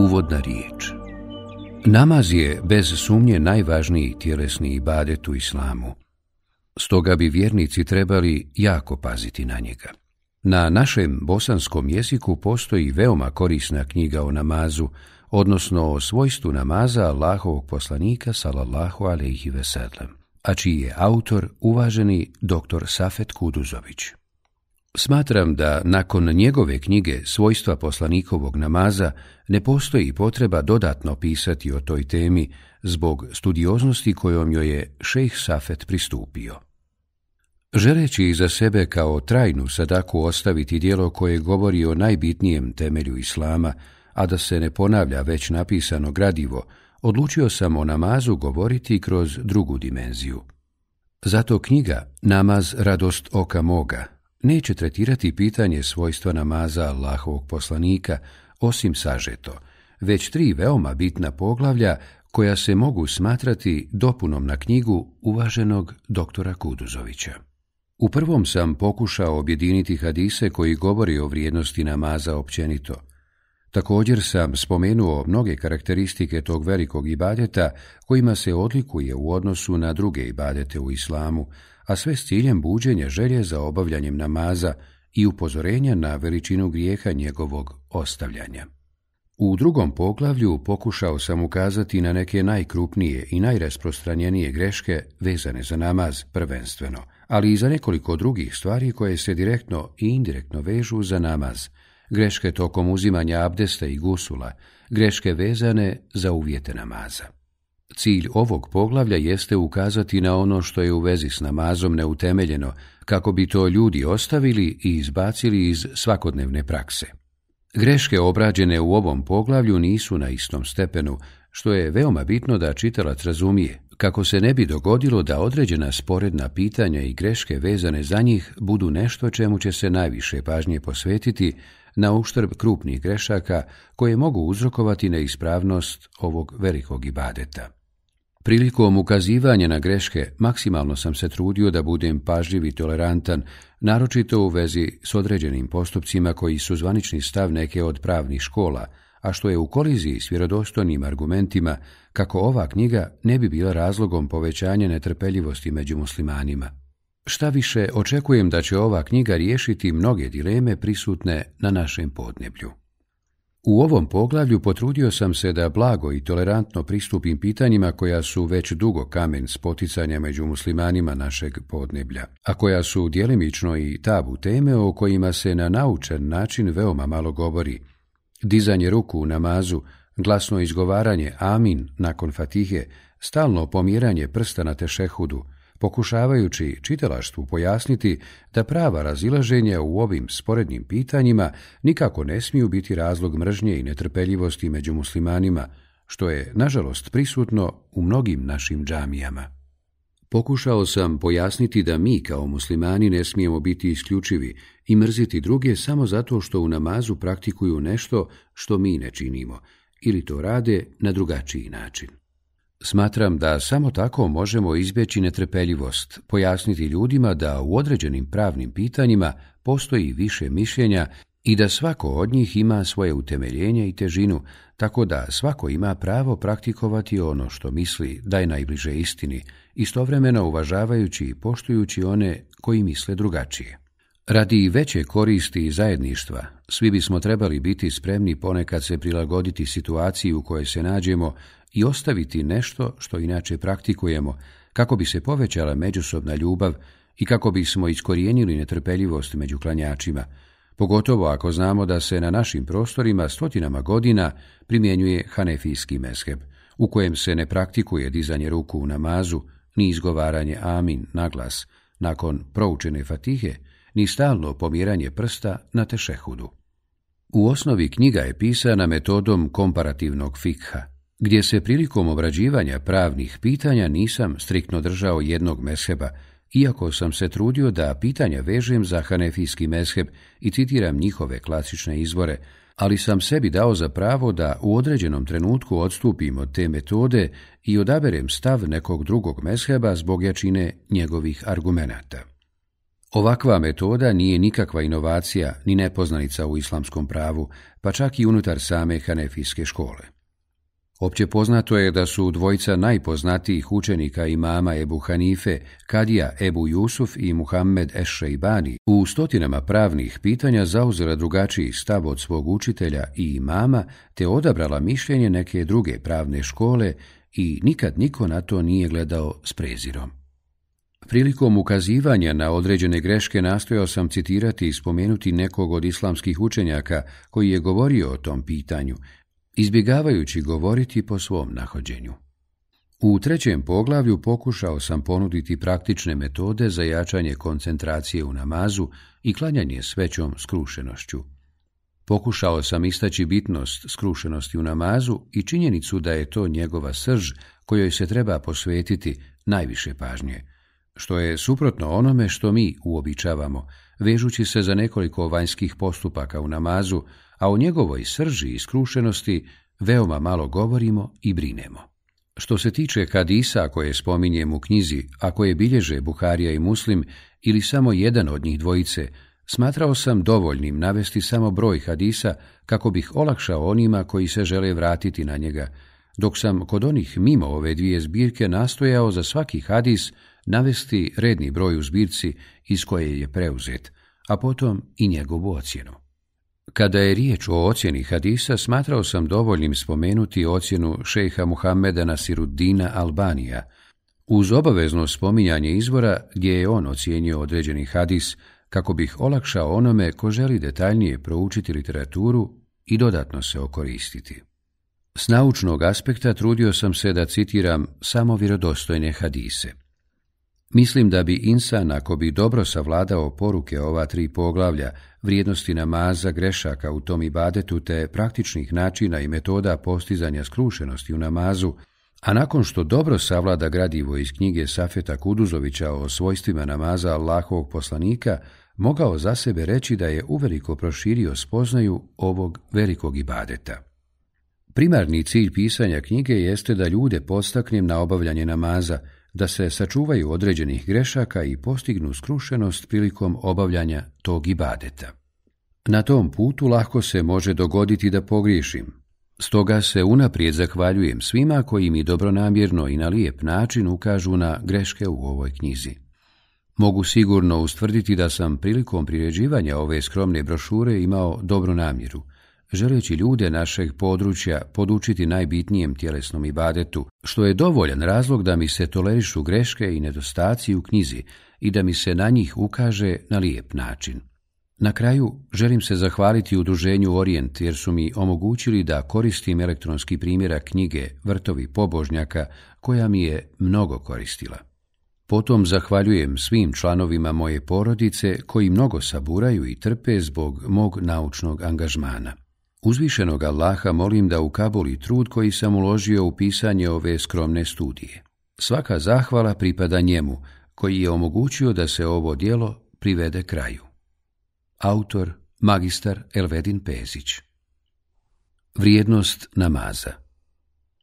Uvodna riječ Namaz je bez sumnje najvažniji tjelesni ibadet u islamu. Stoga bi vjernici trebali jako paziti na njega. Na našem bosanskom jeziku postoji veoma korisna knjiga o namazu, odnosno o svojstvu namaza Allahovog poslanika salallahu alaihi veselam, a čiji je autor uvaženi dr. Safet Kuduzović. Smatram da nakon njegove knjige Svojstva poslanikovog namaza ne postoji potreba dodatno pisati o toj temi zbog studioznosti kojom joj je šejh Safet pristupio. Želeći za sebe kao trajnu sadaku ostaviti dijelo koje govori o najbitnijem temelju islama, a da se ne ponavlja već napisano gradivo, odlučio sam o namazu govoriti kroz drugu dimenziju. Zato knjiga Namaz radost oka moga neće tretirati pitanje svojstva namaza Allahovog poslanika, osim sažeto, već tri veoma bitna poglavlja koja se mogu smatrati dopunom na knjigu uvaženog doktora Kuduzovića. U prvom sam pokušao objediniti hadise koji govori o vrijednosti namaza općenito. Također sam spomenuo mnoge karakteristike tog velikog ibadeta kojima se odlikuje u odnosu na druge ibadete u islamu, a sve s ciljem buđenja želje za obavljanjem namaza i upozorenja na veličinu grijeha njegovog ostavljanja. U drugom poglavlju pokušao sam ukazati na neke najkrupnije i najrasprostranjenije greške vezane za namaz prvenstveno, ali i za nekoliko drugih stvari koje se direktno i indirektno vežu za namaz, greške tokom uzimanja abdesta i gusula, greške vezane za uvjete namaza. Cilj ovog poglavlja jeste ukazati na ono što je u vezi s namazom neutemeljeno, kako bi to ljudi ostavili i izbacili iz svakodnevne prakse. Greške obrađene u ovom poglavlju nisu na istom stepenu, što je veoma bitno da čitalac razumije, kako se ne bi dogodilo da određena sporedna pitanja i greške vezane za njih budu nešto čemu će se najviše pažnje posvetiti na uštrb krupnih grešaka koje mogu uzrokovati neispravnost ovog velikog ibadeta. Prilikom ukazivanja na greške maksimalno sam se trudio da budem pažljiv i tolerantan, naročito u vezi s određenim postupcima koji su zvanični stav neke od pravnih škola, a što je u koliziji s vjerodostojnim argumentima kako ova knjiga ne bi bila razlogom povećanja netrpeljivosti među muslimanima. Šta više, očekujem da će ova knjiga riješiti mnoge dileme prisutne na našem podneblju. U ovom poglavlju potrudio sam se da blago i tolerantno pristupim pitanjima koja su već dugo kamen spoticanja među muslimanima našeg podneblja, a koja su djelimično i tabu teme o kojima se na naučen način veoma malo govori. Dizanje ruku u namazu, glasno izgovaranje amin nakon fatihe, stalno pomiranje prsta na tešehudu, pokušavajući čitalaštvu pojasniti da prava razilaženja u ovim sporednim pitanjima nikako ne smiju biti razlog mržnje i netrpeljivosti među muslimanima, što je, nažalost, prisutno u mnogim našim džamijama. Pokušao sam pojasniti da mi kao muslimani ne smijemo biti isključivi i mrziti druge samo zato što u namazu praktikuju nešto što mi ne činimo ili to rade na drugačiji način. Smatram da samo tako možemo izbjeći netrpeljivost, pojasniti ljudima da u određenim pravnim pitanjima postoji više mišljenja i da svako od njih ima svoje utemeljenje i težinu, tako da svako ima pravo praktikovati ono što misli da je najbliže istini, istovremeno uvažavajući i poštujući one koji misle drugačije. Radi veće koristi i zajedništva, svi bismo trebali biti spremni ponekad se prilagoditi situaciji u kojoj se nađemo i ostaviti nešto što inače praktikujemo, kako bi se povećala međusobna ljubav i kako bismo iskorijenili netrpeljivost među klanjačima, pogotovo ako znamo da se na našim prostorima stotinama godina primjenjuje hanefijski mesheb, u kojem se ne praktikuje dizanje ruku u namazu, ni izgovaranje amin naglas glas, nakon proučene fatihe, ni stalno pomiranje prsta na tešehudu. U osnovi knjiga je pisana metodom komparativnog fikha, gdje se prilikom obrađivanja pravnih pitanja nisam striktno držao jednog mesheba, iako sam se trudio da pitanja vežem za hanefijski mesheb i citiram njihove klasične izvore, ali sam sebi dao za pravo da u određenom trenutku odstupim od te metode i odaberem stav nekog drugog mesheba zbog jačine njegovih argumenata. Ovakva metoda nije nikakva inovacija ni nepoznanica u islamskom pravu, pa čak i unutar same hanefijske škole. Opće poznato je da su dvojica najpoznatijih učenika imama Ebu Hanife, Kadija Ebu Jusuf i Muhammed Eššeibani, u stotinama pravnih pitanja zauzela drugačiji stav od svog učitelja i imama, te odabrala mišljenje neke druge pravne škole i nikad niko na to nije gledao s prezirom. Prilikom ukazivanja na određene greške nastojao sam citirati i spomenuti nekog od islamskih učenjaka koji je govorio o tom pitanju, izbjegavajući govoriti po svom nahođenju. U trećem poglavlju pokušao sam ponuditi praktične metode za jačanje koncentracije u namazu i klanjanje s većom skrušenošću. Pokušao sam istaći bitnost skrušenosti u namazu i činjenicu da je to njegova srž kojoj se treba posvetiti najviše pažnje što je suprotno onome što mi uobičavamo, vežući se za nekoliko vanjskih postupaka u namazu, a o njegovoj srži i skrušenosti veoma malo govorimo i brinemo. Što se tiče hadisa koje spominjem u knjizi, a koje bilježe Buharija i Muslim ili samo jedan od njih dvojice, smatrao sam dovoljnim navesti samo broj hadisa kako bih olakšao onima koji se žele vratiti na njega, dok sam kod onih mimo ove dvije zbirke nastojao za svaki hadis navesti redni broj u zbirci iz koje je preuzet, a potom i njegovu ocjenu. Kada je riječ o ocjeni hadisa, smatrao sam dovoljnim spomenuti ocjenu šeha Muhammeda Nasiruddina Albanija, uz obavezno spominjanje izvora gdje je on ocijenio određeni hadis kako bih olakšao onome ko želi detaljnije proučiti literaturu i dodatno se okoristiti. S naučnog aspekta trudio sam se da citiram samo vjerodostojne hadise. Mislim da bi insan, ako bi dobro savladao poruke ova tri poglavlja, vrijednosti namaza, grešaka u tom ibadetu te praktičnih načina i metoda postizanja skrušenosti u namazu, a nakon što dobro savlada gradivo iz knjige Safeta Kuduzovića o svojstvima namaza Allahovog poslanika, mogao za sebe reći da je uveliko proširio spoznaju ovog velikog ibadeta. Primarni cilj pisanja knjige jeste da ljude postaknem na obavljanje namaza – da se sačuvaju određenih grešaka i postignu skrušenost prilikom obavljanja tog ibadeta. Na tom putu lahko se može dogoditi da pogriješim. Stoga se unaprijed zahvaljujem svima koji mi dobronamjerno i na lijep način ukažu na greške u ovoj knjizi. Mogu sigurno ustvrditi da sam prilikom priređivanja ove skromne brošure imao dobru namjeru, želeći ljude našeg područja podučiti najbitnijem tjelesnom ibadetu, što je dovoljan razlog da mi se tolerišu greške i nedostaci u knjizi i da mi se na njih ukaže na lijep način. Na kraju želim se zahvaliti udruženju Orient jer su mi omogućili da koristim elektronski primjera knjige Vrtovi pobožnjaka koja mi je mnogo koristila. Potom zahvaljujem svim članovima moje porodice koji mnogo saburaju i trpe zbog mog naučnog angažmana. Uzvišenog Allaha molim da ukaboli trud koji sam uložio u pisanje ove skromne studije. Svaka zahvala pripada njemu, koji je omogućio da se ovo dijelo privede kraju. Autor, magistar Elvedin Pezić Vrijednost namaza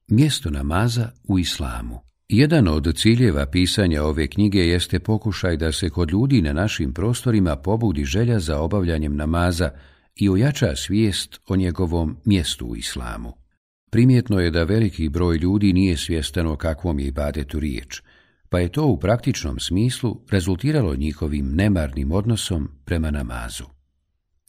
Mjesto namaza u islamu jedan od ciljeva pisanja ove knjige jeste pokušaj da se kod ljudi na našim prostorima pobudi želja za obavljanjem namaza, i ojača svijest o njegovom mjestu u islamu. Primjetno je da veliki broj ljudi nije svjestan o kakvom je ibadetu riječ, pa je to u praktičnom smislu rezultiralo njihovim nemarnim odnosom prema namazu.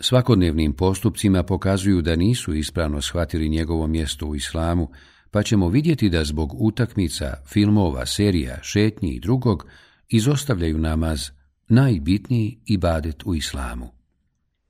Svakodnevnim postupcima pokazuju da nisu ispravno shvatili njegovo mjesto u islamu, pa ćemo vidjeti da zbog utakmica, filmova, serija, šetnji i drugog izostavljaju namaz, najbitniji ibadet u islamu.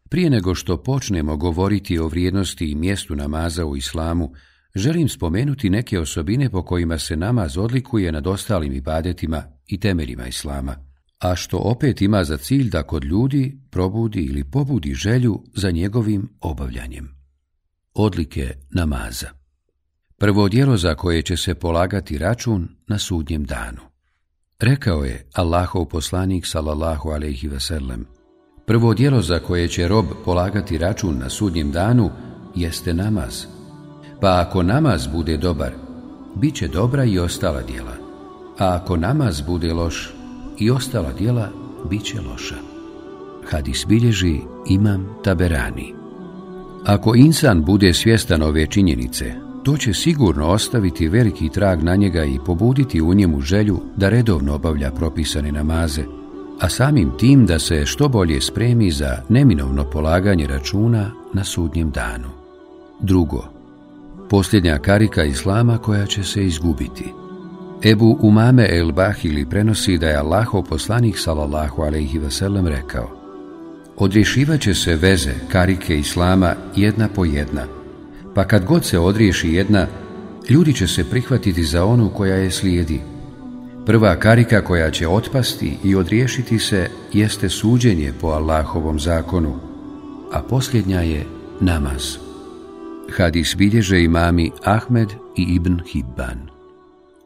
Prije nego što počnemo govoriti o vrijednosti i mjestu namaza u islamu, želim spomenuti neke osobine po kojima se namaz odlikuje nad ostalim ibadetima i temeljima islama, a što opet ima za cilj da kod ljudi probudi ili pobudi želju za njegovim obavljanjem. Odlike namaza Prvo djelo za koje će se polagati račun na sudnjem danu. Rekao je Allahov poslanik sallallahu alejhi ve Prvo djelo za koje će rob polagati račun na sudnjem danu jeste namaz. Pa ako namaz bude dobar, bit će dobra i ostala djela. A ako namaz bude loš, i ostala djela bit će loša. Hadis bilježi imam taberani. Ako insan bude svjestan ove činjenice, to će sigurno ostaviti veliki trag na njega i pobuditi u njemu želju da redovno obavlja propisane namaze – a samim tim da se što bolje spremi za neminovno polaganje računa na sudnjem danu. Drugo, posljednja karika islama koja će se izgubiti. Ebu Umame el Bahili prenosi da je Allahov poslanik sallallahu alaihi vasallam rekao Odrješivat će se veze karike islama jedna po jedna, pa kad god se odriješi jedna, ljudi će se prihvatiti za onu koja je slijedi, Prva karika koja će otpasti i odriješiti se jeste suđenje po Allahovom zakonu, a posljednja je namaz. Hadis bilježe imami Ahmed i Ibn Hibban.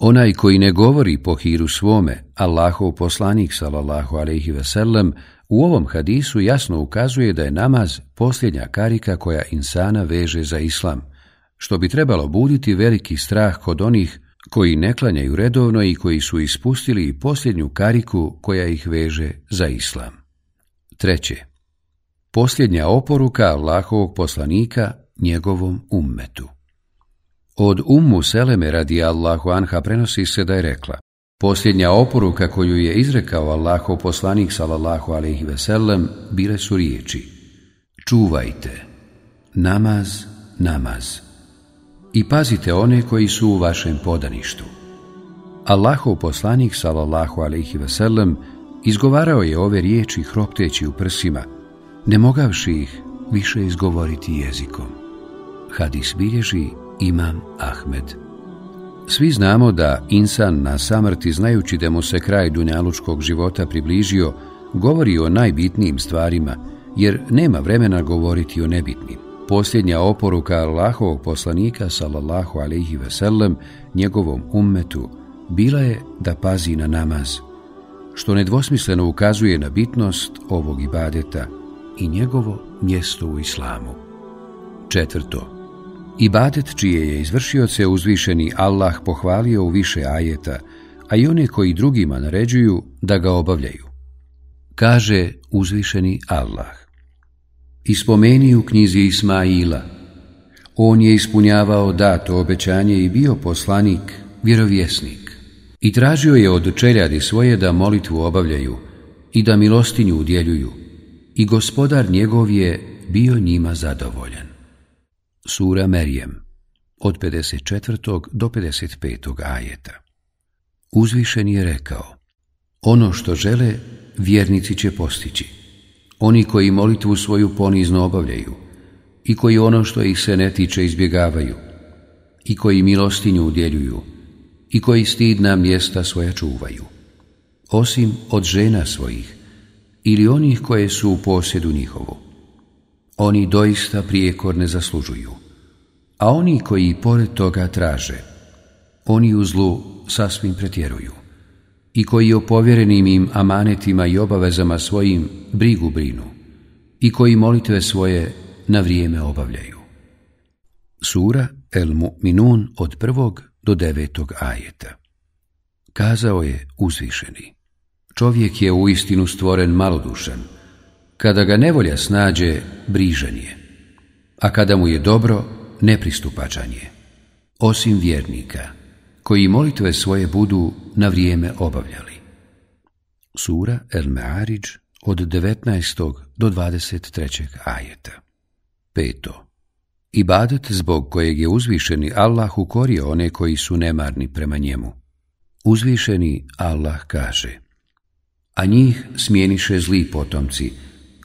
Onaj koji ne govori po hiru svome, Allahov poslanik sallallahu alaihi ve sellem, u ovom hadisu jasno ukazuje da je namaz posljednja karika koja insana veže za islam, što bi trebalo buditi veliki strah kod onih koji ne klanjaju redovno i koji su ispustili posljednju kariku koja ih veže za islam. Treće. Posljednja oporuka Allahovog poslanika njegovom ummetu. Od ummu Seleme radi Allahu Anha prenosi se da je rekla Posljednja oporuka koju je izrekao Allahov poslanik salallahu alaihi veselem bile su riječi Čuvajte, namaz, namaz i pazite one koji su u vašem podaništu. Allahov poslanik sallallahu alejhi ve sellem izgovarao je ove riječi hropteći u prsima, ne mogavši ih više izgovoriti jezikom. Hadis bilježi Imam Ahmed. Svi znamo da insan na samrti znajući da mu se kraj dunjalučkog života približio, govori o najbitnijim stvarima, jer nema vremena govoriti o nebitnim posljednja oporuka Allahovog poslanika sallallahu alaihi veselem njegovom ummetu bila je da pazi na namaz, što nedvosmisleno ukazuje na bitnost ovog ibadeta i njegovo mjesto u islamu. Četvrto, ibadet čije je izvršio se uzvišeni Allah pohvalio u više ajeta, a i one koji drugima naređuju da ga obavljaju. Kaže uzvišeni Allah. I spomeni u knjizi Ismaila. On je ispunjavao dato obećanje i bio poslanik, vjerovjesnik. I tražio je od čeljadi svoje da molitvu obavljaju i da milostinju udjeljuju. I gospodar njegov je bio njima zadovoljan. Sura Merijem od 54. do 55. ajeta. Uzvišen je rekao, ono što žele, vjernici će postići oni koji molitvu svoju ponizno obavljaju i koji ono što ih se ne tiče izbjegavaju i koji milostinju udjeljuju i koji stidna mjesta svoja čuvaju, osim od žena svojih ili onih koje su u posjedu njihovu. Oni doista prijekor ne zaslužuju, a oni koji pored toga traže, oni u zlu sasvim pretjeruju i koji o povjerenim im amanetima i obavezama svojim brigu brinu i koji molitve svoje na vrijeme obavljaju. Sura El Mu'minun od prvog do devetog ajeta. Kazao je uzvišeni. Čovjek je u istinu stvoren malodušan. Kada ga nevolja snađe, brižan je. A kada mu je dobro, nepristupačan je. Osim vjernika, koji molitve svoje budu na vrijeme obavljali. Sura El od 19. do 23. ajeta. Peto. Ibadet zbog kojeg je uzvišeni Allah ukorio one koji su nemarni prema njemu. Uzvišeni Allah kaže A njih smijeniše zli potomci,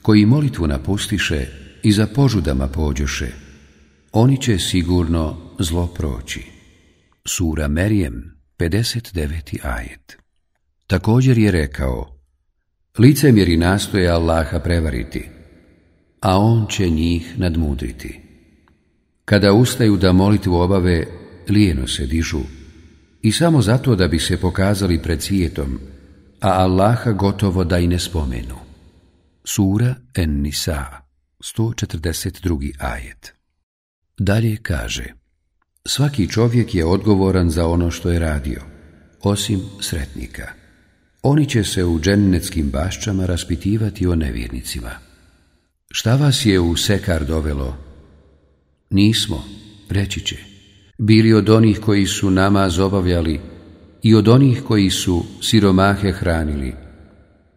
koji molitvu napustiše i za požudama pođoše. Oni će sigurno zlo proći. Sura Merijem, 59. ajet. Također je rekao, licemjeri nastoje Allaha prevariti, a On će njih nadmudriti. Kada ustaju da molitvu obave, lijeno se dižu, i samo zato da bi se pokazali pred svijetom, a Allaha gotovo da i ne spomenu. Sura En-Nisa, 142. ajet. Dalje kaže Svaki čovjek je odgovoran za ono što je radio, osim sretnika. Oni će se u dženneckim bašćama raspitivati o nevjernicima. Šta vas je u sekar dovelo? Nismo, reći će, bili od onih koji su nama zobavljali i od onih koji su siromahe hranili.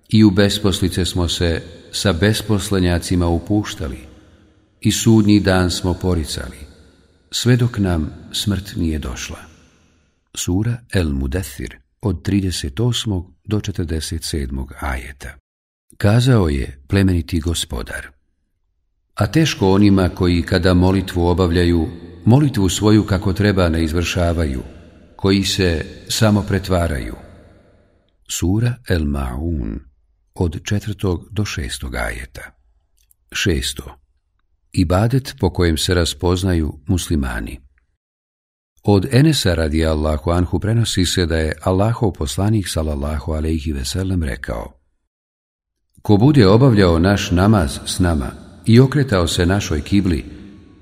I u besposlice smo se sa besposlenjacima upuštali i sudnji dan smo poricali sve dok nam smrt nije došla. Sura El Mudathir od 38. do 47. ajeta. Kazao je plemeniti gospodar. A teško onima koji kada molitvu obavljaju, molitvu svoju kako treba ne izvršavaju, koji se samo pretvaraju. Sura El Ma'un od 4. do 6. ajeta. Šesto i Ibadet po kojem se raspoznaju muslimani. Od Enesa radi Allahu Anhu prenosi se da je Allahov poslanik sallallahu alaihi veselem rekao Ko bude obavljao naš namaz s nama i okretao se našoj kibli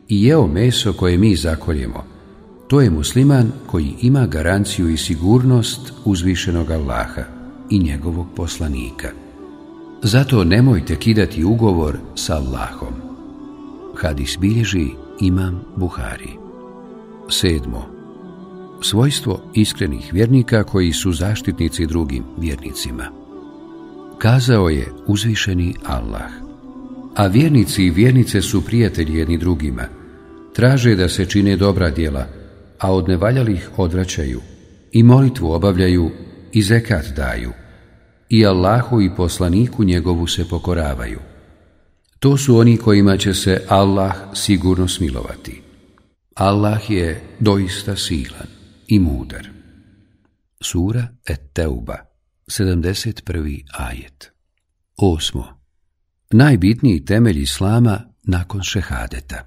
i jeo meso koje mi zakoljemo, to je musliman koji ima garanciju i sigurnost uzvišenog Allaha i njegovog poslanika. Zato nemojte kidati ugovor sa Allahom. Hadis bilježi Imam Buhari. Sedmo. Svojstvo iskrenih vjernika koji su zaštitnici drugim vjernicima. Kazao je uzvišeni Allah. A vjernici i vjernice su prijatelji jedni drugima. Traže da se čine dobra djela, a od nevaljalih odvraćaju. I molitvu obavljaju i zekat daju. I Allahu i poslaniku njegovu se pokoravaju to su oni kojima će se Allah sigurno smilovati. Allah je doista silan i mudar. Sura Et-Teuba, 71. ajet. Osmo. Najbitniji temelj Islama nakon šehadeta.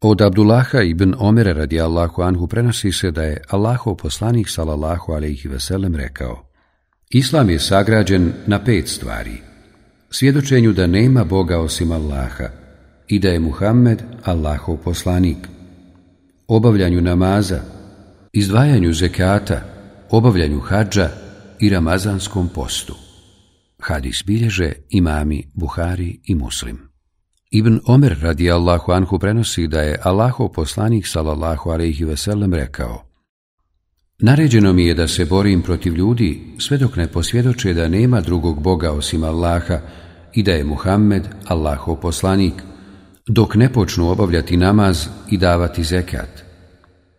Od Abdullaha ibn Omera radi Allahu anhu prenosi se da je Allahov poslanik salallahu alaihi veselem rekao Islam je sagrađen na pet stvari – svjedočenju da nema Boga osim Allaha i da je Muhammed Allahov poslanik, obavljanju namaza, izdvajanju zekata, obavljanju hadža i ramazanskom postu. Hadis bilježe imami Buhari i Muslim. Ibn Omer radi Allahu Anhu prenosi da je Allahov poslanik sallallahu alaihi veselem rekao Naređeno mi je da se borim protiv ljudi sve dok ne posvjedoče da nema drugog Boga osim Allaha i da je Muhammed Allahov poslanik, dok ne počnu obavljati namaz i davati zekat.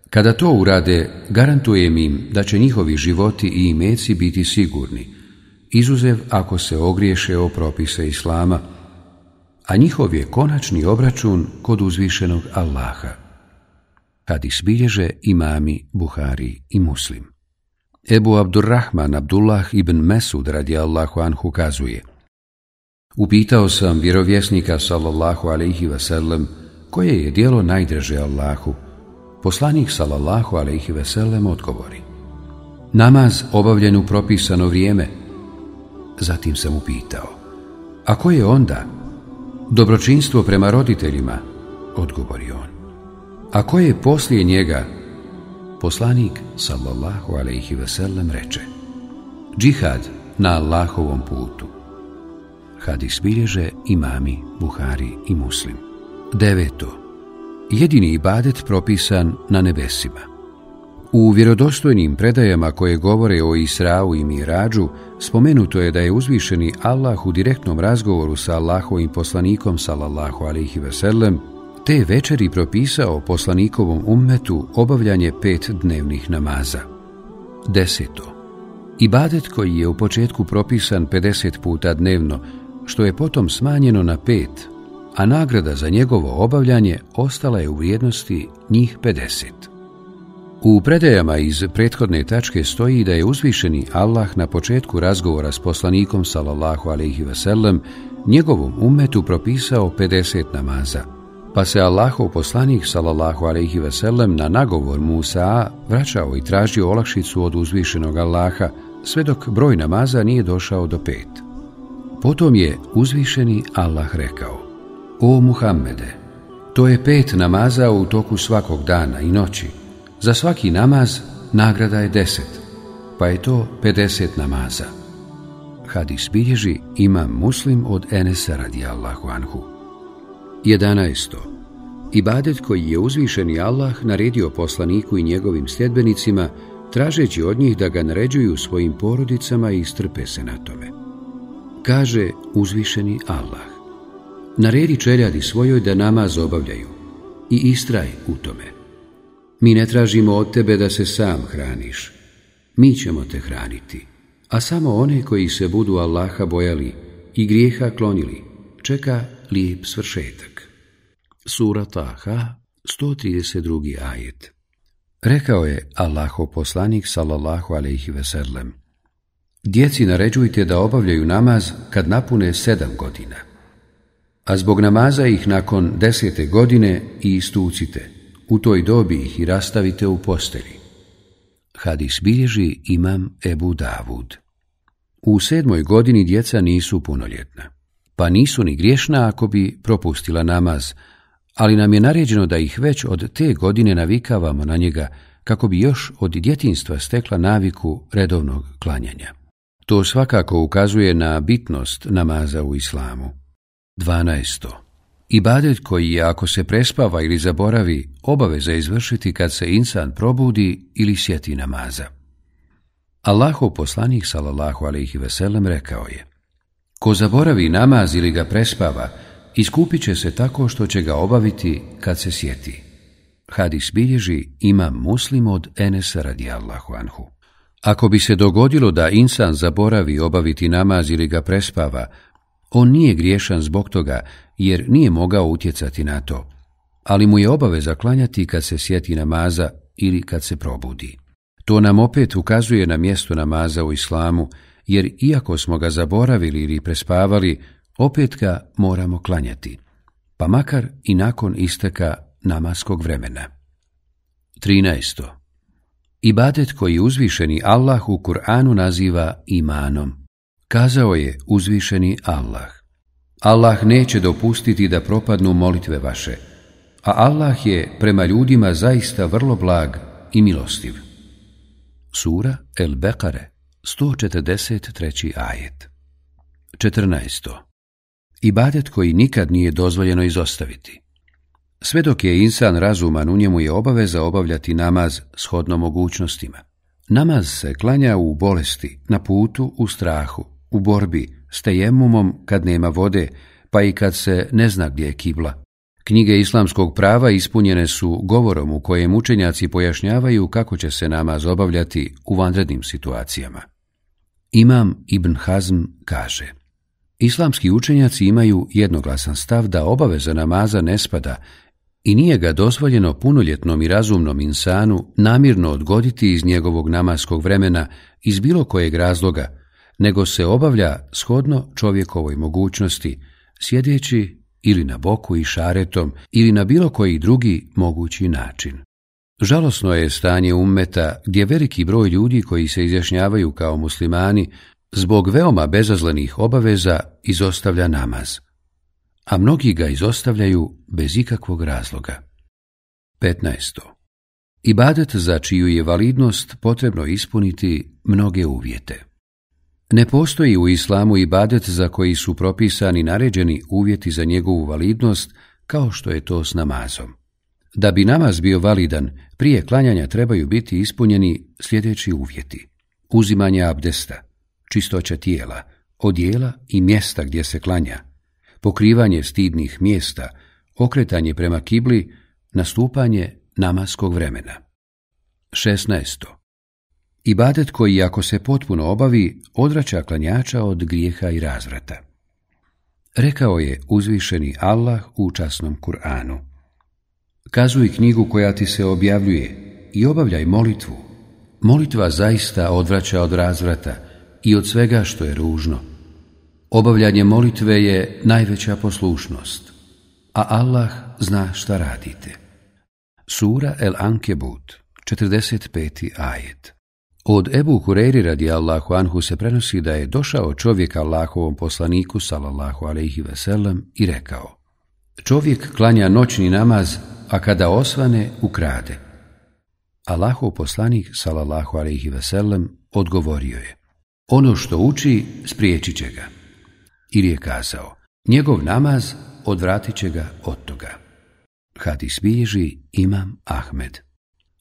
Kada to urade, garantujem im da će njihovi životi i imeci biti sigurni, izuzev ako se ogriješe o propise Islama, a njihov je konačni obračun kod uzvišenog Allaha. Kad bilježe imami Buhari i Muslim. Ebu Abdurrahman Abdullah ibn Mesud radi Allahu anhu kazuje – Upitao sam vjerovjesnika sallallahu alaihi sellem koje je dijelo najdraže Allahu. Poslanik sallallahu alaihi veselem odgovori. Namaz obavljen u propisano vrijeme. Zatim sam upitao. A koje je onda? Dobročinstvo prema roditeljima, odgovori on. A koje je poslije njega? Poslanik sallallahu alaihi veselem reče. Džihad na Allahovom putu. Hadis bilježe imami Buhari i Muslim. Deveto. Jedini ibadet propisan na nebesima. U vjerodostojnim predajama koje govore o Israu i Mirađu spomenuto je da je uzvišeni Allah u direktnom razgovoru sa Allahovim poslanikom sallallahu alaihi veselem te večeri propisao poslanikovom ummetu obavljanje pet dnevnih namaza. Deseto. Ibadet koji je u početku propisan 50 puta dnevno, što je potom smanjeno na pet, a nagrada za njegovo obavljanje ostala je u vrijednosti njih 50. U predajama iz prethodne tačke stoji da je uzvišeni Allah na početku razgovora s poslanikom sallallahu alaihi wasallam njegovom umetu propisao 50 namaza. Pa se Allahov poslanik sallallahu alaihi wasallam na nagovor Musa vraćao i tražio olakšicu od uzvišenog Allaha, sve dok broj namaza nije došao do pet. Potom je uzvišeni Allah rekao, O Muhammede, to je pet namaza u toku svakog dana i noći. Za svaki namaz nagrada je deset, pa je to 50 namaza. Hadis bilježi ima muslim od Enesa radi Allahu anhu. 11. Ibadet koji je uzvišeni Allah naredio poslaniku i njegovim sljedbenicima, tražeći od njih da ga naređuju svojim porodicama i strpe se na tome kaže uzvišeni Allah. Naredi čeljadi svojoj da nama obavljaju i istraj u tome. Mi ne tražimo od tebe da se sam hraniš. Mi ćemo te hraniti, a samo one koji se budu Allaha bojali i grijeha klonili, čeka lijep svršetak. Sura Taha, 132. ajet Rekao je Allaho poslanik sallallahu alaihi veselem Djeci naređujte da obavljaju namaz kad napune sedam godina, a zbog namaza ih nakon desete godine i istucite, u toj dobi ih i rastavite u posteli. Hadis bilježi imam Ebu Davud. U sedmoj godini djeca nisu punoljetna, pa nisu ni griješna ako bi propustila namaz, ali nam je naređeno da ih već od te godine navikavamo na njega, kako bi još od djetinstva stekla naviku redovnog klanjanja. To svakako ukazuje na bitnost namaza u islamu. 12. Ibadet koji je, ako se prespava ili zaboravi, obaveza izvršiti kad se insan probudi ili sjeti namaza. Allahov poslanik sallallahu alejhi ve veselem rekao je: Ko zaboravi namaz ili ga prespava, iskupit će se tako što će ga obaviti kad se sjeti. Hadis bilježi ima muslim od Enesa radijallahu anhu. Ako bi se dogodilo da insan zaboravi obaviti namaz ili ga prespava, on nije griješan zbog toga jer nije mogao utjecati na to, ali mu je obaveza klanjati kad se sjeti namaza ili kad se probudi. To nam opet ukazuje na mjesto namaza u islamu, jer iako smo ga zaboravili ili prespavali, opet ga moramo klanjati, pa makar i nakon isteka namaskog vremena. 13. Ibadet koji uzvišeni Allah u Kur'anu naziva imanom. Kazao je uzvišeni Allah. Allah neće dopustiti da propadnu molitve vaše, a Allah je prema ljudima zaista vrlo blag i milostiv. Sura El Bekare, 143. ajet 14. Ibadet koji nikad nije dozvoljeno izostaviti. Sve dok je insan razuman, u njemu je obaveza obavljati namaz shodno mogućnostima. Namaz se klanja u bolesti, na putu, u strahu, u borbi, s tejemumom kad nema vode, pa i kad se ne zna gdje je kibla. Knjige islamskog prava ispunjene su govorom u kojem učenjaci pojašnjavaju kako će se namaz obavljati u vanrednim situacijama. Imam Ibn Hazm kaže Islamski učenjaci imaju jednoglasan stav da obaveza namaza ne spada i nije ga dozvoljeno punoljetnom i razumnom insanu namirno odgoditi iz njegovog namaskog vremena iz bilo kojeg razloga, nego se obavlja shodno čovjekovoj mogućnosti, sjedeći ili na boku i šaretom ili na bilo koji drugi mogući način. Žalosno je stanje ummeta gdje veliki broj ljudi koji se izjašnjavaju kao muslimani zbog veoma bezazlenih obaveza izostavlja namaz a mnogi ga izostavljaju bez ikakvog razloga. 15. Ibadet za čiju je validnost potrebno ispuniti mnoge uvjete. Ne postoji u islamu ibadet za koji su propisani naređeni uvjeti za njegovu validnost kao što je to s namazom. Da bi namaz bio validan, prije klanjanja trebaju biti ispunjeni sljedeći uvjeti. Uzimanje abdesta, čistoća tijela, odjela i mjesta gdje se klanja, pokrivanje stidnih mjesta, okretanje prema kibli, nastupanje namaskog vremena. 16. Ibadet koji, ako se potpuno obavi, odraća klanjača od grijeha i razvrata. Rekao je uzvišeni Allah u časnom Kur'anu. Kazuj knjigu koja ti se objavljuje i obavljaj molitvu. Molitva zaista odvraća od razvrata i od svega što je ružno Obavljanje molitve je najveća poslušnost, a Allah zna šta radite. Sura El Ankebut, 45. ajet Od Ebu Hureyri radi Allahu Anhu se prenosi da je došao čovjek Allahovom poslaniku, salallahu alaihi veselam, i rekao Čovjek klanja noćni namaz, a kada osvane, ukrade. Allahov poslanik, salallahu alaihi veselam, odgovorio je Ono što uči, spriječi će ga ili je kazao, njegov namaz odvratit će ga od toga. Hadis bilježi Imam Ahmed.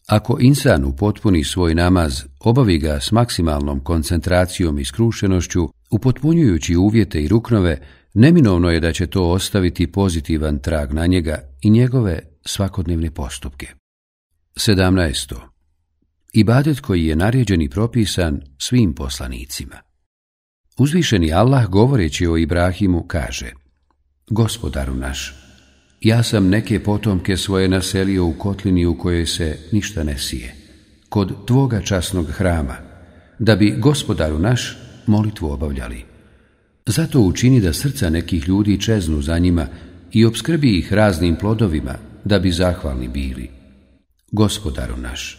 Ako insan upotpuni svoj namaz, obavi ga s maksimalnom koncentracijom i skrušenošću, upotpunjujući uvjete i ruknove, neminovno je da će to ostaviti pozitivan trag na njega i njegove svakodnevne postupke. 17. Ibadet koji je naređen i propisan svim poslanicima. Uzvišeni Allah govoreći o Ibrahimu kaže Gospodaru naš, ja sam neke potomke svoje naselio u kotlini u kojoj se ništa ne sije, kod tvoga časnog hrama, da bi gospodaru naš molitvu obavljali. Zato učini da srca nekih ljudi čeznu za njima i obskrbi ih raznim plodovima, da bi zahvalni bili. Gospodaru naš,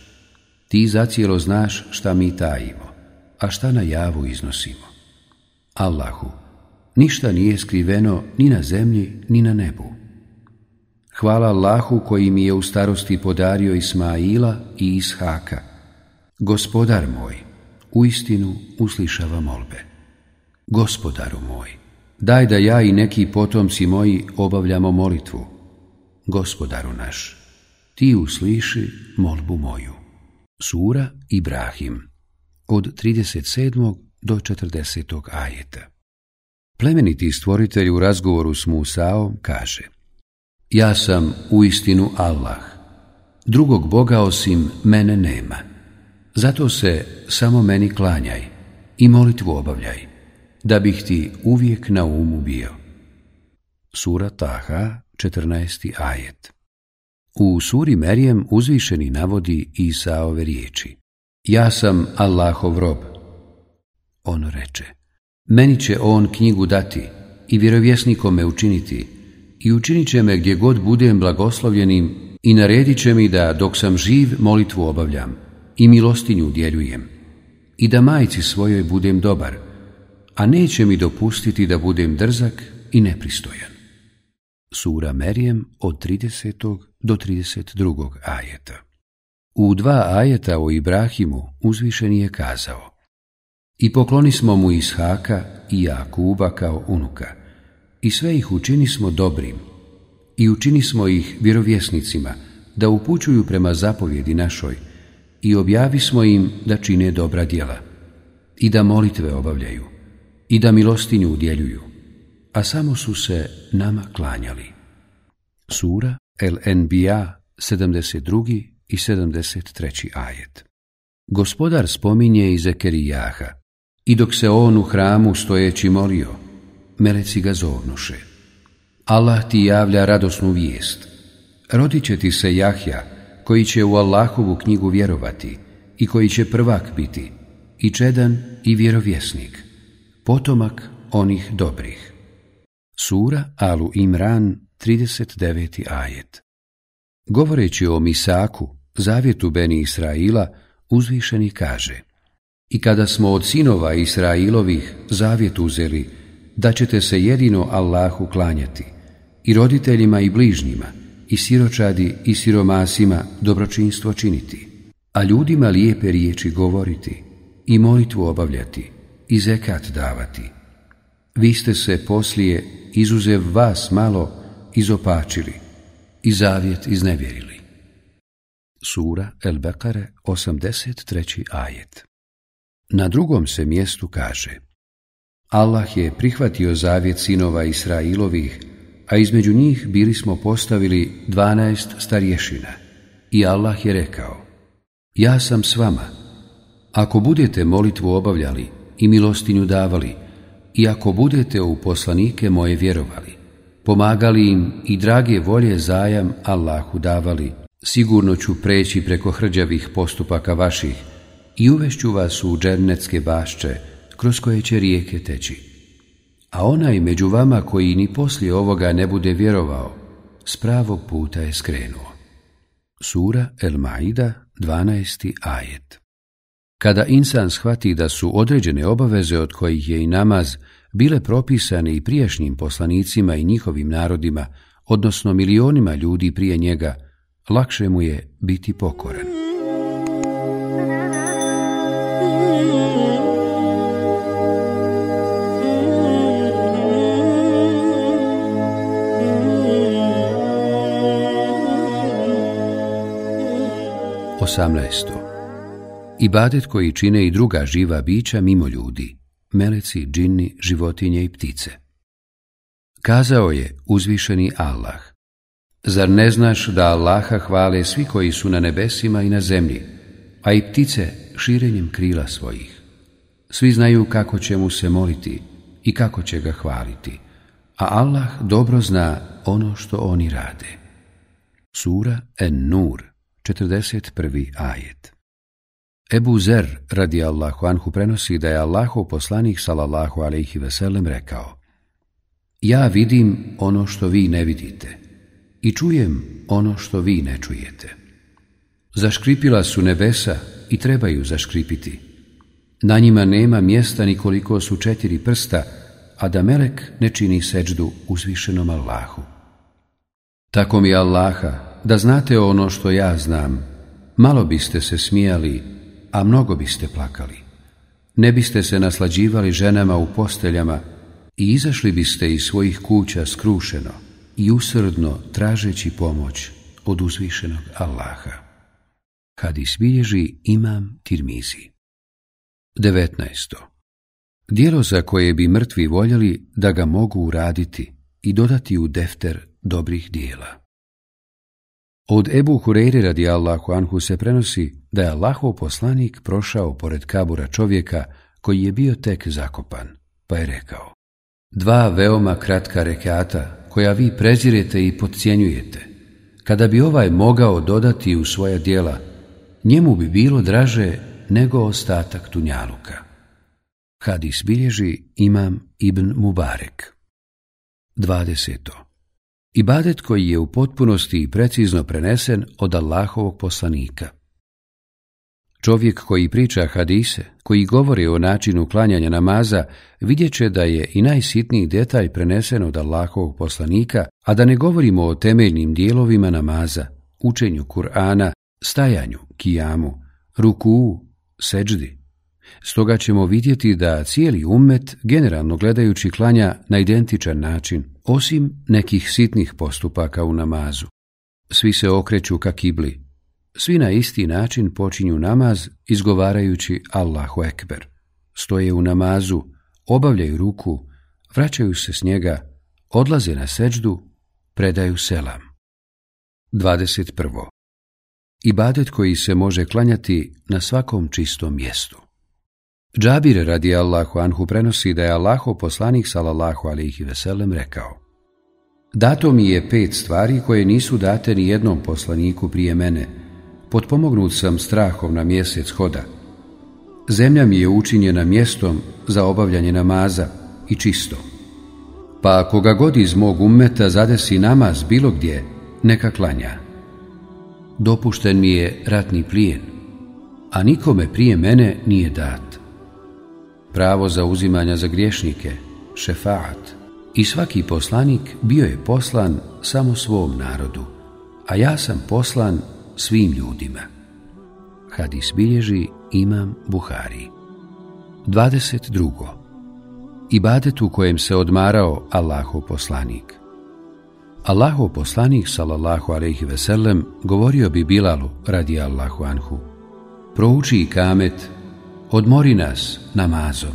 ti zacijelo znaš šta mi tajimo, a šta na javu iznosimo. Allahu, ništa nije skriveno ni na zemlji ni na nebu. Hvala Allahu koji mi je u starosti podario Ismaila i Ishaka. Gospodar moj, uistinu uslišava molbe. Gospodaru moj, daj da ja i neki potomci moji obavljamo molitvu. Gospodaru naš, ti usliši molbu moju. Sura Ibrahim od 37 do 40. ajeta. Plemeniti stvoritelj u razgovoru s Musaom kaže Ja sam u istinu Allah, drugog Boga osim mene nema. Zato se samo meni klanjaj i molitvu obavljaj, da bih ti uvijek na umu bio. Sura Taha, 14. ajet U suri Merijem uzvišeni navodi Isaove riječi Ja sam Allahov rob, on reče, meni će on knjigu dati i vjerovjesnikom me učiniti i učinit će me gdje god budem blagoslovljenim i naredit će mi da dok sam živ molitvu obavljam i milostinju udjeljujem. i da majci svojoj budem dobar, a neće mi dopustiti da budem drzak i nepristojan. Sura Merijem od 30. do 32. ajeta. U dva ajeta o Ibrahimu uzvišeni je kazao i pokloni smo mu Ishaka i Jakuba kao unuka, i sve ih učini smo dobrim, i učini smo ih vjerovjesnicima, da upućuju prema zapovjedi našoj, i objavi smo im da čine dobra djela, i da molitve obavljaju, i da milostinju udjeljuju, a samo su se nama klanjali. Sura LNBA 72. i 73. ajet Gospodar spominje i i dok se on u hramu stojeći molio, meleci ga zovnuše. Allah ti javlja radosnu vijest. Rodit će ti se Jahja, koji će u Allahovu knjigu vjerovati i koji će prvak biti, i čedan i vjerovjesnik, potomak onih dobrih. Sura Alu Imran, 39. ajet Govoreći o Misaku, zavjetu Beni Israila, uzvišeni kaže i kada smo od sinova Israilovih zavjet uzeli da ćete se jedino Allahu klanjati i roditeljima i bližnjima i siročadi i siromasima dobročinstvo činiti, a ljudima lijepe riječi govoriti i molitvu obavljati i zekat davati. Vi ste se poslije, izuzev vas malo, izopačili i zavjet iznevjerili. Sura El Bekare, 83. ajet na drugom se mjestu kaže Allah je prihvatio zavjet sinova Israilovih, a između njih bili smo postavili dvanaest starješina. I Allah je rekao, ja sam s vama. Ako budete molitvu obavljali i milostinju davali, i ako budete u poslanike moje vjerovali, pomagali im i drage volje zajam Allahu davali, sigurno ću preći preko hrđavih postupaka vaših, i uvešću vas u džernetske bašče, kroz koje će rijeke teći. A onaj među vama koji ni poslije ovoga ne bude vjerovao, s pravog puta je skrenuo. Sura El Maida, 12. ajet Kada insan shvati da su određene obaveze od kojih je i namaz bile propisane i prijašnjim poslanicima i njihovim narodima, odnosno milionima ljudi prije njega, lakše mu je biti pokoran. 18. Ibadet koji čine i druga živa bića mimo ljudi, meleci, džini, životinje i ptice. Kazao je uzvišeni Allah. Zar ne znaš da Allaha hvale svi koji su na nebesima i na zemlji, a i ptice širenjem krila svojih? Svi znaju kako će mu se moliti i kako će ga hvaliti, a Allah dobro zna ono što oni rade. Sura En-Nur 41. ajet. Ebu Zer radi Allahu Anhu prenosi da je Allahov poslanik salallahu alaihi veselem rekao Ja vidim ono što vi ne vidite i čujem ono što vi ne čujete. Zaškripila su nebesa i trebaju zaškripiti. Na njima nema mjesta nikoliko su četiri prsta, a da melek ne čini seđdu uzvišenom Allahu. Tako mi Allaha, da znate ono što ja znam, malo biste se smijali, a mnogo biste plakali. Ne biste se naslađivali ženama u posteljama i izašli biste iz svojih kuća skrušeno i usrdno tražeći pomoć od uzvišenog Allaha. Kad bilježi imam Tirmizi. 19. Dijelo za koje bi mrtvi voljeli da ga mogu uraditi i dodati u defter dobrih dijela. Od Ebu Hureyri radi Anhu se prenosi da je Allahov poslanik prošao pored kabura čovjeka koji je bio tek zakopan, pa je rekao Dva veoma kratka rekata koja vi prezirete i podcjenjujete. Kada bi ovaj mogao dodati u svoja dijela, njemu bi bilo draže nego ostatak tunjaluka. Hadis bilježi Imam Ibn Mubarek. 20. Ibadet koji je u potpunosti i precizno prenesen od Allahovog poslanika. Čovjek koji priča hadise, koji govori o načinu klanjanja namaza, vidjet će da je i najsitniji detalj prenesen od Allahovog poslanika, a da ne govorimo o temeljnim dijelovima namaza, učenju Kur'ana, stajanju, kijamu, ruku, seđdi. Stoga ćemo vidjeti da cijeli umet, generalno gledajući, klanja na identičan način, osim nekih sitnih postupaka u namazu. Svi se okreću ka kibli. Svi na isti način počinju namaz izgovarajući Allahu Ekber. Stoje u namazu, obavljaju ruku, vraćaju se s njega, odlaze na seđdu, predaju selam. 21. Ibadet koji se može klanjati na svakom čistom mjestu. Džabir radi Allahu anhu prenosi da je Allaho poslanik salallahu alihi veselem rekao Dato mi je pet stvari koje nisu date ni jednom poslaniku prije mene. Potpomognut sam strahom na mjesec hoda. Zemlja mi je učinjena mjestom za obavljanje namaza i čisto. Pa ako ga god iz mog ummeta zadesi namaz bilo gdje, neka klanja. Dopušten mi je ratni plijen, a nikome prije mene nije dat pravo uzimanja za griješnike, šefaat. I svaki poslanik bio je poslan samo svom narodu, a ja sam poslan svim ljudima. Hadis bilježi Imam Buhari. 22. Ibadet u kojem se odmarao Allahov poslanik. Allahov poslanik salallahu alejhi ve govorio bi Bilalu radi Allahu anhu: Prouči kamet odmori nas namazom.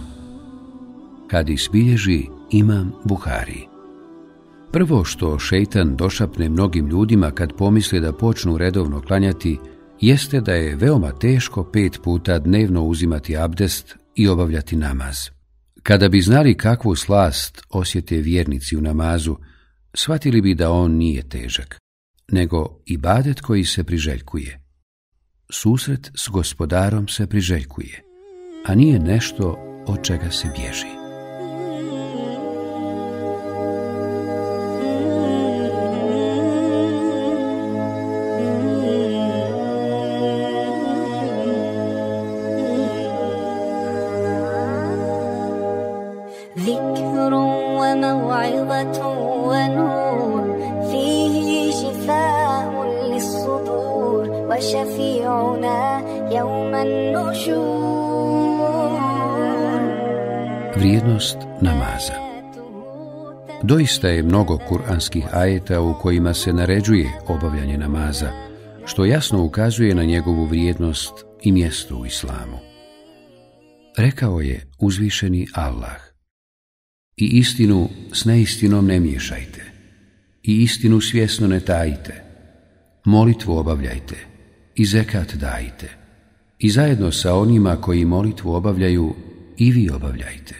Kad isbilježi imam Buhari. Prvo što šeitan došapne mnogim ljudima kad pomisle da počnu redovno klanjati, jeste da je veoma teško pet puta dnevno uzimati abdest i obavljati namaz. Kada bi znali kakvu slast osjete vjernici u namazu, shvatili bi da on nije težak, nego i badet koji se priželjkuje. Susret s gospodarom se priželjkuje a nije nešto od čega se bježi. Vrijednost namaza Doista je mnogo kuranskih ajeta u kojima se naređuje obavljanje namaza, što jasno ukazuje na njegovu vrijednost i mjesto u islamu. Rekao je uzvišeni Allah I istinu s neistinom ne miješajte i istinu svjesno ne tajite. Molitvu obavljajte i zekat dajte i zajedno sa onima koji molitvu obavljaju i vi obavljajte.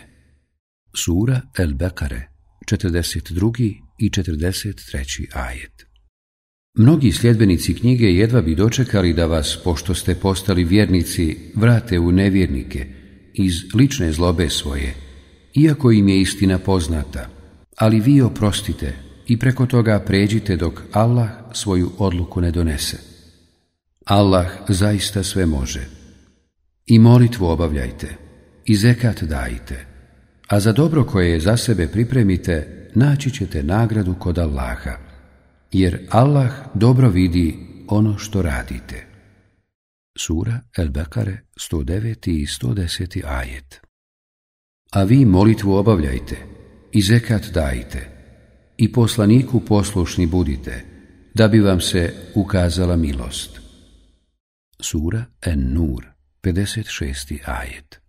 Sura El Bekare, 42. i 43. ajet. Mnogi sljedbenici knjige jedva bi dočekali da vas, pošto ste postali vjernici, vrate u nevjernike iz lične zlobe svoje, iako im je istina poznata, ali vi oprostite i preko toga pređite dok Allah svoju odluku ne donese. Allah zaista sve može. I molitvu obavljajte, i zekat dajte, a za dobro koje je za sebe pripremite, naći ćete nagradu kod Allaha, jer Allah dobro vidi ono što radite. Sura El-Bekare 109. i 110. ajet A vi molitvu obavljajte, i zekat dajte, i poslaniku poslušni budite, da bi vam se ukazala milost. Sura En-Nur, 56. ajet.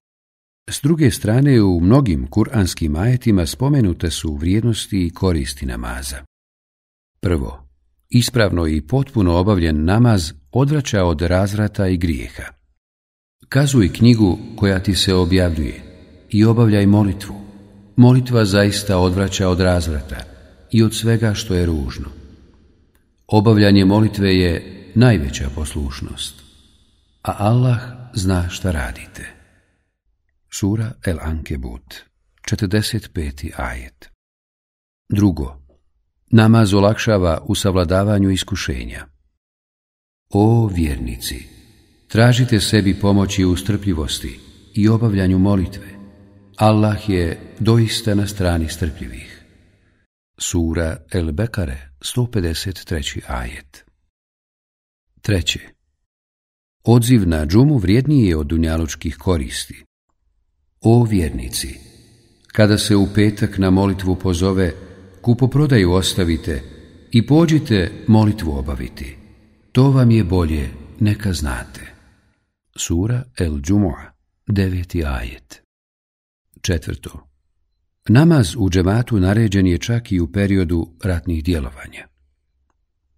S druge strane, u mnogim kuranskim ajetima spomenute su vrijednosti i koristi namaza. Prvo, ispravno i potpuno obavljen namaz odvraća od razrata i grijeha. Kazuj knjigu koja ti se objavljuje i obavljaj molitvu. Molitva zaista odvraća od razvrata i od svega što je ružno. Obavljanje molitve je najveća poslušnost a Allah zna šta radite. Sura El Ankebut, 45. ajet. Drugo, namaz olakšava u savladavanju iskušenja. O vjernici, tražite sebi pomoći u strpljivosti i obavljanju molitve. Allah je doista na strani strpljivih. Sura El Bekare, 153. ajet. Treće, Odziv na džumu vrijedniji je od dunjalučkih koristi. O vjernici, kada se u petak na molitvu pozove, kupoprodaju ostavite i pođite molitvu obaviti. To vam je bolje, neka znate. Sura El Džumu'a, deveti ajet. Četvrto. Namaz u džematu naređen je čak i u periodu ratnih djelovanja.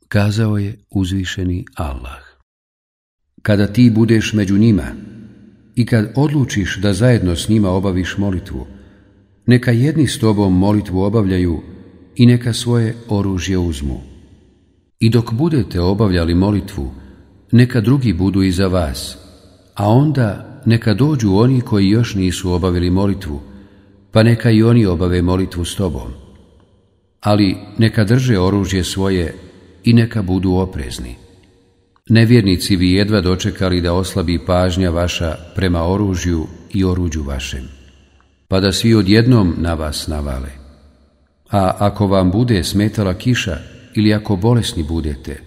Kazao je uzvišeni Allah kada ti budeš među njima i kad odlučiš da zajedno s njima obaviš molitvu, neka jedni s tobom molitvu obavljaju i neka svoje oružje uzmu. I dok budete obavljali molitvu, neka drugi budu iza vas, a onda neka dođu oni koji još nisu obavili molitvu, pa neka i oni obave molitvu s tobom. Ali neka drže oružje svoje i neka budu oprezni. Nevjernici vi jedva dočekali da oslabi pažnja vaša prema oružju i oruđu vašem, pa da svi odjednom na vas navale. A ako vam bude smetala kiša ili ako bolesni budete,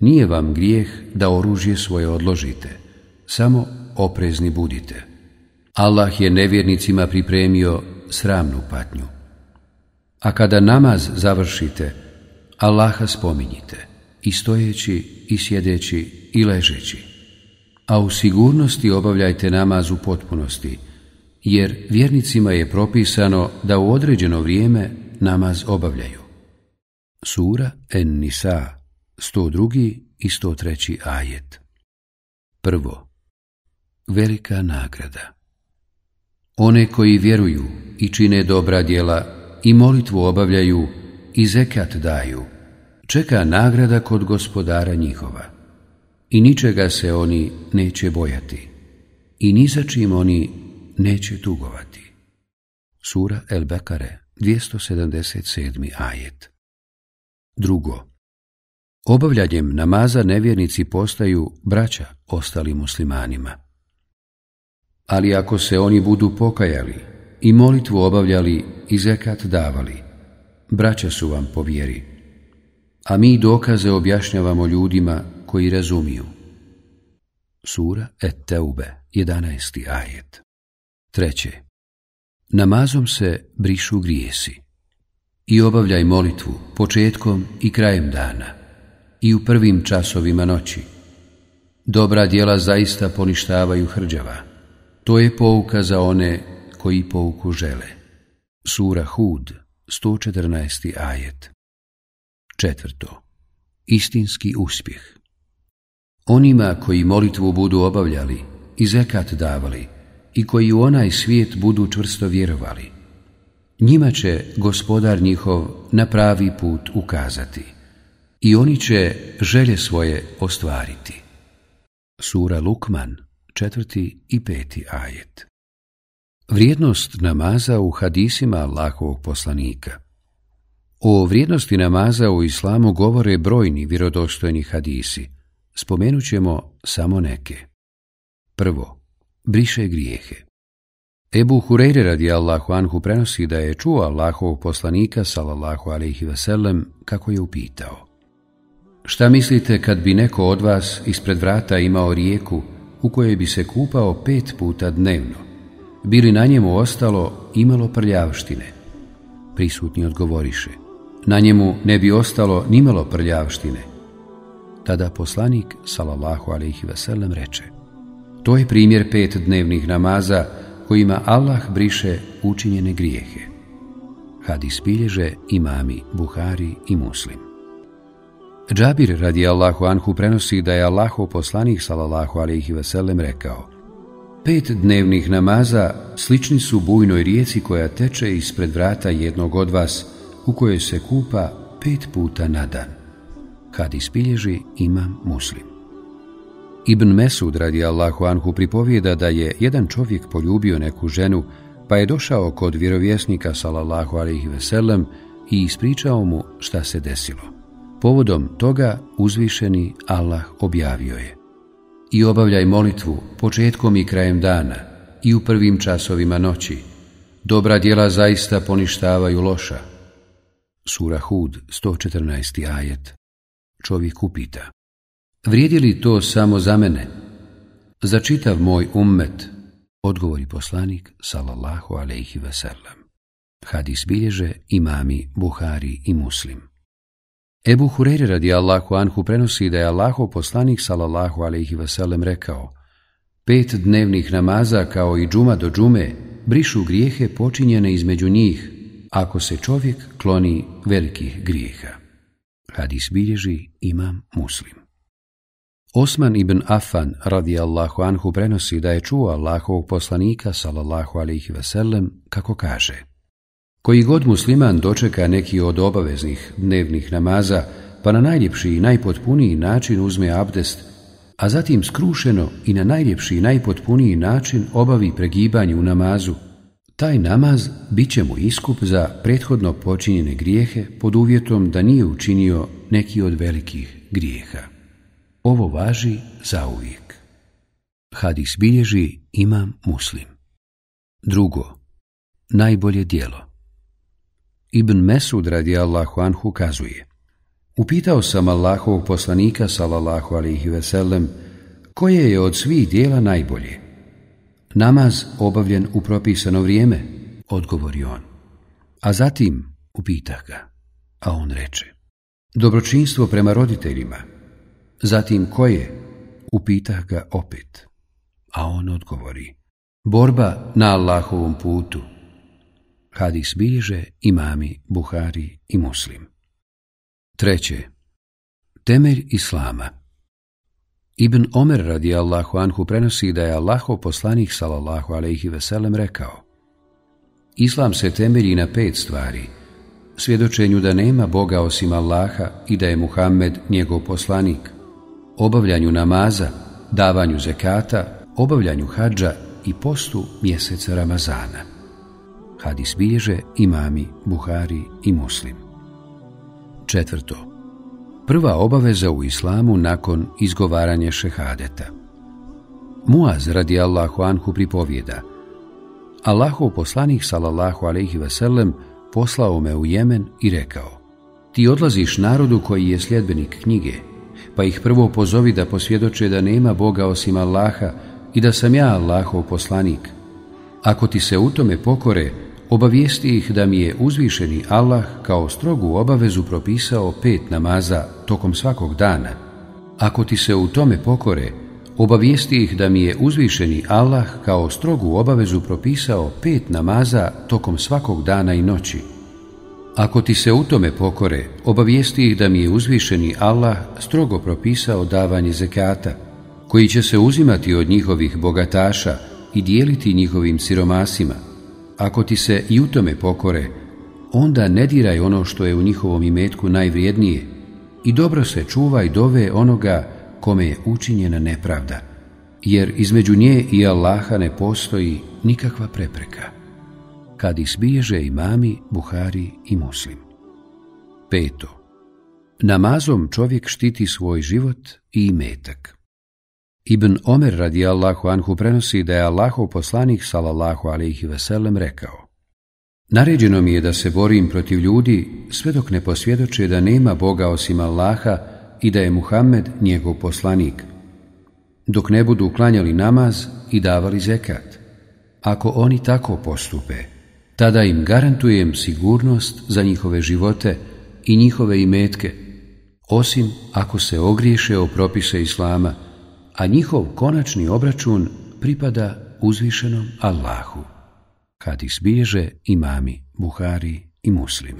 nije vam grijeh da oružje svoje odložite, samo oprezni budite. Allah je nevjernicima pripremio sramnu patnju. A kada namaz završite, Allaha spominjite i stojeći i sjedeći i ležeći. A u sigurnosti obavljajte namaz u potpunosti, jer vjernicima je propisano da u određeno vrijeme namaz obavljaju. Sura En-Nisa, 102. i 103. ajet. Prvo. Velika nagrada. One koji vjeruju i čine dobra djela i molitvu obavljaju i zekat daju, čeka nagrada kod gospodara njihova i ničega se oni neće bojati i ni za čim oni neće tugovati. Sura El Bekare 277. ajet Drugo Obavljanjem namaza nevjernici postaju braća ostalim muslimanima. Ali ako se oni budu pokajali i molitvu obavljali i zekat davali, braća su vam povjeri a mi dokaze objašnjavamo ljudima koji razumiju. Sura Et-Teube, 11. ajet. Treće. Namazom se brišu grijesi. I obavljaj molitvu početkom i krajem dana i u prvim časovima noći. Dobra djela zaista poništavaju hrđava. To je pouka za one koji pouku žele. Sura Hud, 114. ajet. Četvrto. Istinski uspjeh. Onima koji molitvu budu obavljali i zekat davali i koji u onaj svijet budu čvrsto vjerovali, njima će gospodar njihov na pravi put ukazati i oni će želje svoje ostvariti. Sura Lukman, četvrti i peti ajet. Vrijednost namaza u hadisima Allahovog poslanika – o vrijednosti namaza u islamu govore brojni vjerodostojni hadisi. Spomenut ćemo samo neke. Prvo, briše grijehe. Ebu Hureyre radi Allahu Anhu prenosi da je čuo Allahov poslanika, salallahu alaihi vasallam, kako je upitao. Šta mislite kad bi neko od vas ispred vrata imao rijeku u kojoj bi se kupao pet puta dnevno? Bili na njemu ostalo imalo prljavštine? Prisutni odgovoriše. Na njemu ne bi ostalo nimalo prljavštine. Tada poslanik, salallahu alaihi veselem, reče To je primjer pet dnevnih namaza kojima Allah briše učinjene grijehe. Hadis bilježe imami Buhari i Muslim. Džabir radi Allahu Anhu prenosi da je Allahu poslanik salallahu alaihi veselem rekao Pet dnevnih namaza slični su bujnoj rijeci koja teče ispred vrata jednog od vas, u kojoj se kupa pet puta na dan. Kad ispilježi imam muslim. Ibn Mesud radi Allahu Anhu pripovijeda da je jedan čovjek poljubio neku ženu, pa je došao kod vjerovjesnika salallahu alaihi veselem i ispričao mu šta se desilo. Povodom toga uzvišeni Allah objavio je. I obavljaj molitvu početkom i krajem dana i u prvim časovima noći. Dobra djela zaista poništavaju loša, Sura Hud, 114. ajet. Čovjek upita. Vrijedi li to samo za mene? Za čitav moj ummet, odgovori poslanik, salallahu alaihi veselam. Hadis bilježe imami Buhari i Muslim. Ebu Hureyre radi Allahu Anhu prenosi da je Allaho poslanik salallahu alaihi veselem rekao Pet dnevnih namaza kao i džuma do džume brišu grijehe počinjene između njih, ako se čovjek kloni velikih grijeha. Hadis bilježi imam muslim. Osman ibn Affan Allahu anhu prenosi da je čuo Allahovog poslanika sallallahu alaihi veselem kako kaže Koji god musliman dočeka neki od obaveznih dnevnih namaza pa na najljepši i najpotpuniji način uzme abdest a zatim skrušeno i na najljepši i najpotpuniji način obavi pregibanje u namazu taj namaz bit će mu iskup za prethodno počinjene grijehe pod uvjetom da nije učinio neki od velikih grijeha. Ovo važi zauvijek. Hadis bilježi imam muslim. Drugo, najbolje dijelo. Ibn Mesud radi Allahu anhu kazuje Upitao sam Allahovog poslanika sallallahu alaihi veselem koje je od svih dijela najbolje Namaz obavljen u propisano vrijeme, odgovori on. A zatim upita ga, a on reče. Dobročinstvo prema roditeljima. Zatim koje? Upita ga opet. A on odgovori. Borba na Allahovom putu. Hadis bilježe imami Buhari i Muslim. Treće. Temelj Islama Ibn Omer radi Allahu anhu prenosi da je Allaho poslanik salallahu alaihi veselem rekao Islam se temelji na pet stvari svjedočenju da nema Boga osim Allaha i da je Muhammed njegov poslanik obavljanju namaza, davanju zekata, obavljanju hadža i postu mjeseca Ramazana. Hadis bilježe imami Buhari i Muslim. Četvrto, prva obaveza u islamu nakon izgovaranja šehadeta. Muaz radi Allahu Anhu pripovjeda Allahov poslanik salallahu alaihi veselem poslao me u Jemen i rekao Ti odlaziš narodu koji je sljedbenik knjige, pa ih prvo pozovi da posvjedoče da nema Boga osim Allaha i da sam ja Allahov poslanik. Ako ti se u tome pokore, obavijesti ih da mi je uzvišeni Allah kao strogu obavezu propisao pet namaza tokom svakog dana. Ako ti se u tome pokore, obavijesti ih da mi je uzvišeni Allah kao strogu obavezu propisao pet namaza tokom svakog dana i noći. Ako ti se u tome pokore, obavijesti ih da mi je uzvišeni Allah strogo propisao davanje zekata, koji će se uzimati od njihovih bogataša i dijeliti njihovim siromasima, ako ti se i u tome pokore, onda ne diraj ono što je u njihovom imetku najvrijednije i dobro se čuvaj dove onoga kome je učinjena nepravda, jer između nje i Allaha ne postoji nikakva prepreka. Kad isbiježe imami, Buhari i Muslim. Peto. Namazom čovjek štiti svoj život i imetak. Ibn Omer radijallahu anhu prenosi da je Allahov poslanik salallahu alaihi veselem rekao Naređeno mi je da se borim protiv ljudi sve dok ne posvjedoče da nema Boga osim Allaha i da je Muhammed njegov poslanik, dok ne budu uklanjali namaz i davali zekat. Ako oni tako postupe, tada im garantujem sigurnost za njihove živote i njihove imetke, osim ako se ogriješe o propise Islama, a njihov konačni obračun pripada uzvišenom Allahu. kad isbiježe imami Buhari i Muslim.